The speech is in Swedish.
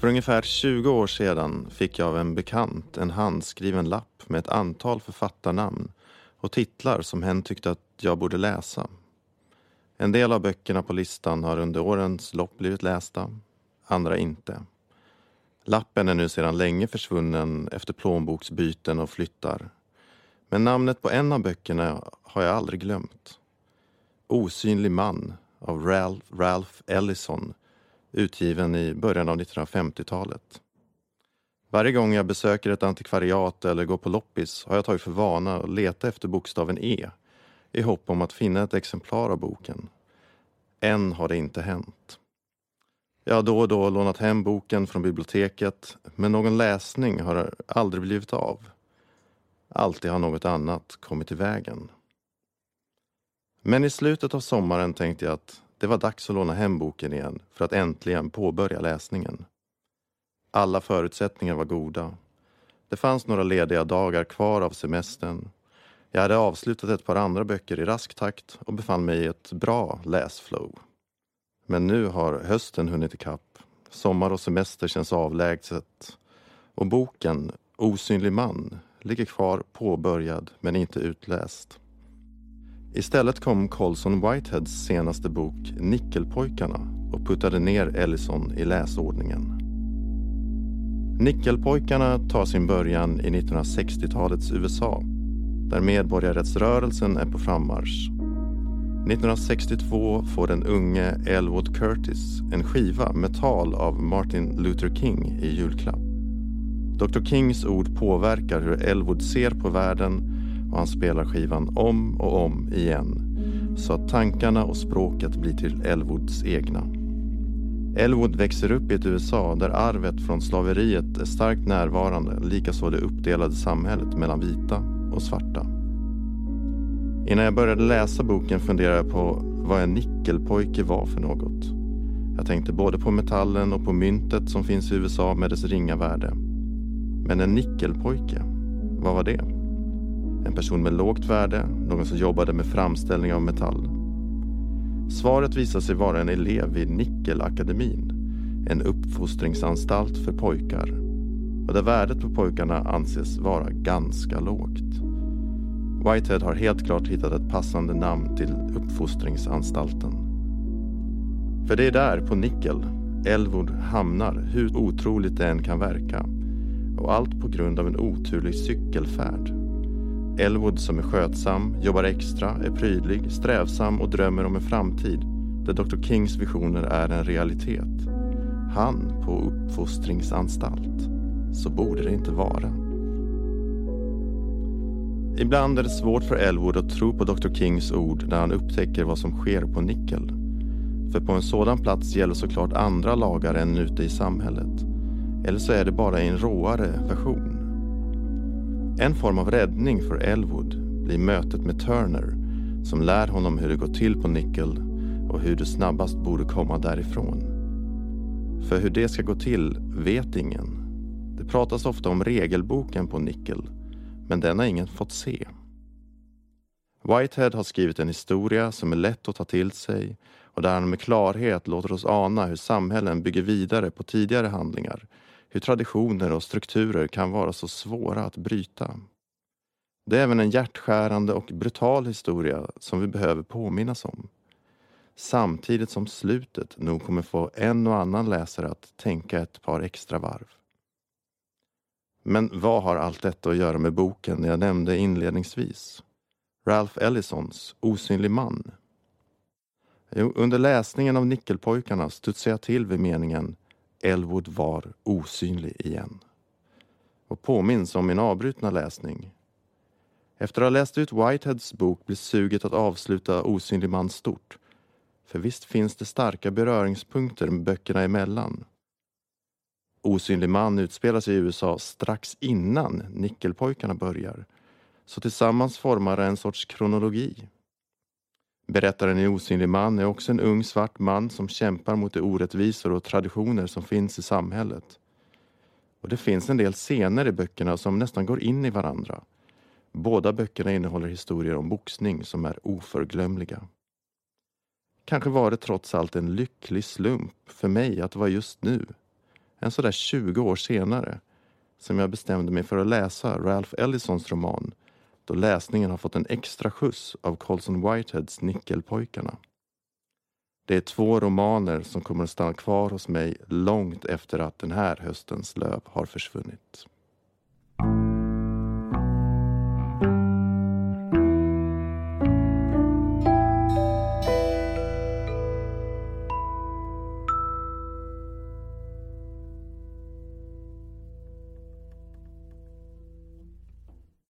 För ungefär 20 år sedan fick jag av en bekant en handskriven lapp med ett antal författarnamn och titlar som hen tyckte att jag borde läsa. En del av böckerna på listan har under årens lopp blivit lästa, andra inte. Lappen är nu sedan länge försvunnen efter plånboksbyten och flyttar. Men namnet på en av böckerna har jag aldrig glömt. Osynlig man av Ralph, Ralph Ellison utgiven i början av 1950-talet. Varje gång jag besöker ett antikvariat eller går på loppis har jag tagit för vana att leta efter bokstaven E i hopp om att finna ett exemplar av boken. Än har det inte hänt. Jag har då och då lånat hem boken från biblioteket men någon läsning har aldrig blivit av. Alltid har något annat kommit i vägen. Men i slutet av sommaren tänkte jag att det var dags att låna hem boken igen för att äntligen påbörja läsningen. Alla förutsättningar var goda. Det fanns några lediga dagar kvar av semestern. Jag hade avslutat ett par andra böcker i rask takt och befann mig i ett bra läsflow. Men nu har hösten hunnit ikapp. Sommar och semester känns avlägset. Och boken Osynlig man ligger kvar påbörjad men inte utläst. Istället kom Colson Whiteheads senaste bok Nickelpojkarna och puttade ner Ellison i läsordningen. Nickelpojkarna tar sin början i 1960-talets USA där medborgarrättsrörelsen är på frammarsch. 1962 får den unge Elwood Curtis en skiva med tal av Martin Luther King i julklapp. Dr Kings ord påverkar hur Elwood ser på världen och han spelar skivan om och om igen så att tankarna och språket blir till Elwoods egna. Elwood växer upp i ett USA där arvet från slaveriet är starkt närvarande, likaså det uppdelade samhället mellan vita och svarta. Innan jag började läsa boken funderade jag på vad en nickelpojke var för något. Jag tänkte både på metallen och på myntet som finns i USA med dess ringa värde. Men en nickelpojke, vad var det? En person med lågt värde, någon som jobbade med framställning av metall. Svaret visade sig vara en elev vid Nickelakademin, en uppfostringsanstalt för pojkar och där värdet på pojkarna anses vara ganska lågt. Whitehead har helt klart hittat ett passande namn till uppfostringsanstalten. För det är där, på Nickel, Elwood hamnar, hur otroligt det än kan verka. Och allt på grund av en oturlig cykelfärd. Elwood som är skötsam, jobbar extra, är prydlig, strävsam och drömmer om en framtid där Dr Kings visioner är en realitet. Han på uppfostringsanstalt. Så borde det inte vara. Ibland är det svårt för Elwood att tro på Dr Kings ord när han upptäcker vad som sker på Nickel. För på en sådan plats gäller såklart andra lagar än ute i samhället. Eller så är det bara i en råare version. En form av räddning för Elwood blir mötet med Turner som lär honom hur det går till på Nickel och hur du snabbast borde komma därifrån. För hur det ska gå till vet ingen. Det pratas ofta om regelboken på Nickel men den har ingen fått se. Whitehead har skrivit en historia som är lätt att ta till sig och där han med klarhet låter oss ana hur samhällen bygger vidare på tidigare handlingar hur traditioner och strukturer kan vara så svåra att bryta. Det är även en hjärtskärande och brutal historia som vi behöver påminnas om. Samtidigt som slutet nog kommer få en och annan läsare att tänka ett par extra varv. Men vad har allt detta att göra med boken jag nämnde inledningsvis? Ralph Ellisons Osynlig man. Jo, under läsningen av Nickelpojkarna studsade jag till vid meningen Elwood var osynlig igen. Och påminns om min avbrutna läsning. Efter att ha läst ut Whiteheads bok blir suget att avsluta Osynlig man stort. För visst finns det starka beröringspunkter med böckerna emellan. Osynlig man utspelar sig i USA strax innan Nickelpojkarna börjar. Så tillsammans formar det en sorts kronologi. Berättaren i Osynlig man är också en ung svart man som kämpar mot de orättvisor och traditioner som finns i samhället. Och det finns en del scener i böckerna som nästan går in i varandra. Båda böckerna innehåller historier om boxning som är oförglömliga. Kanske var det trots allt en lycklig slump för mig att det var just nu. en sådär 20 år senare som jag bestämde mig för att läsa Ralph Ellisons roman då läsningen har fått en extra skjuts av Colson Whiteheads Nickelpojkarna. Det är två romaner som kommer att stanna kvar hos mig långt efter att den här höstens löv har försvunnit.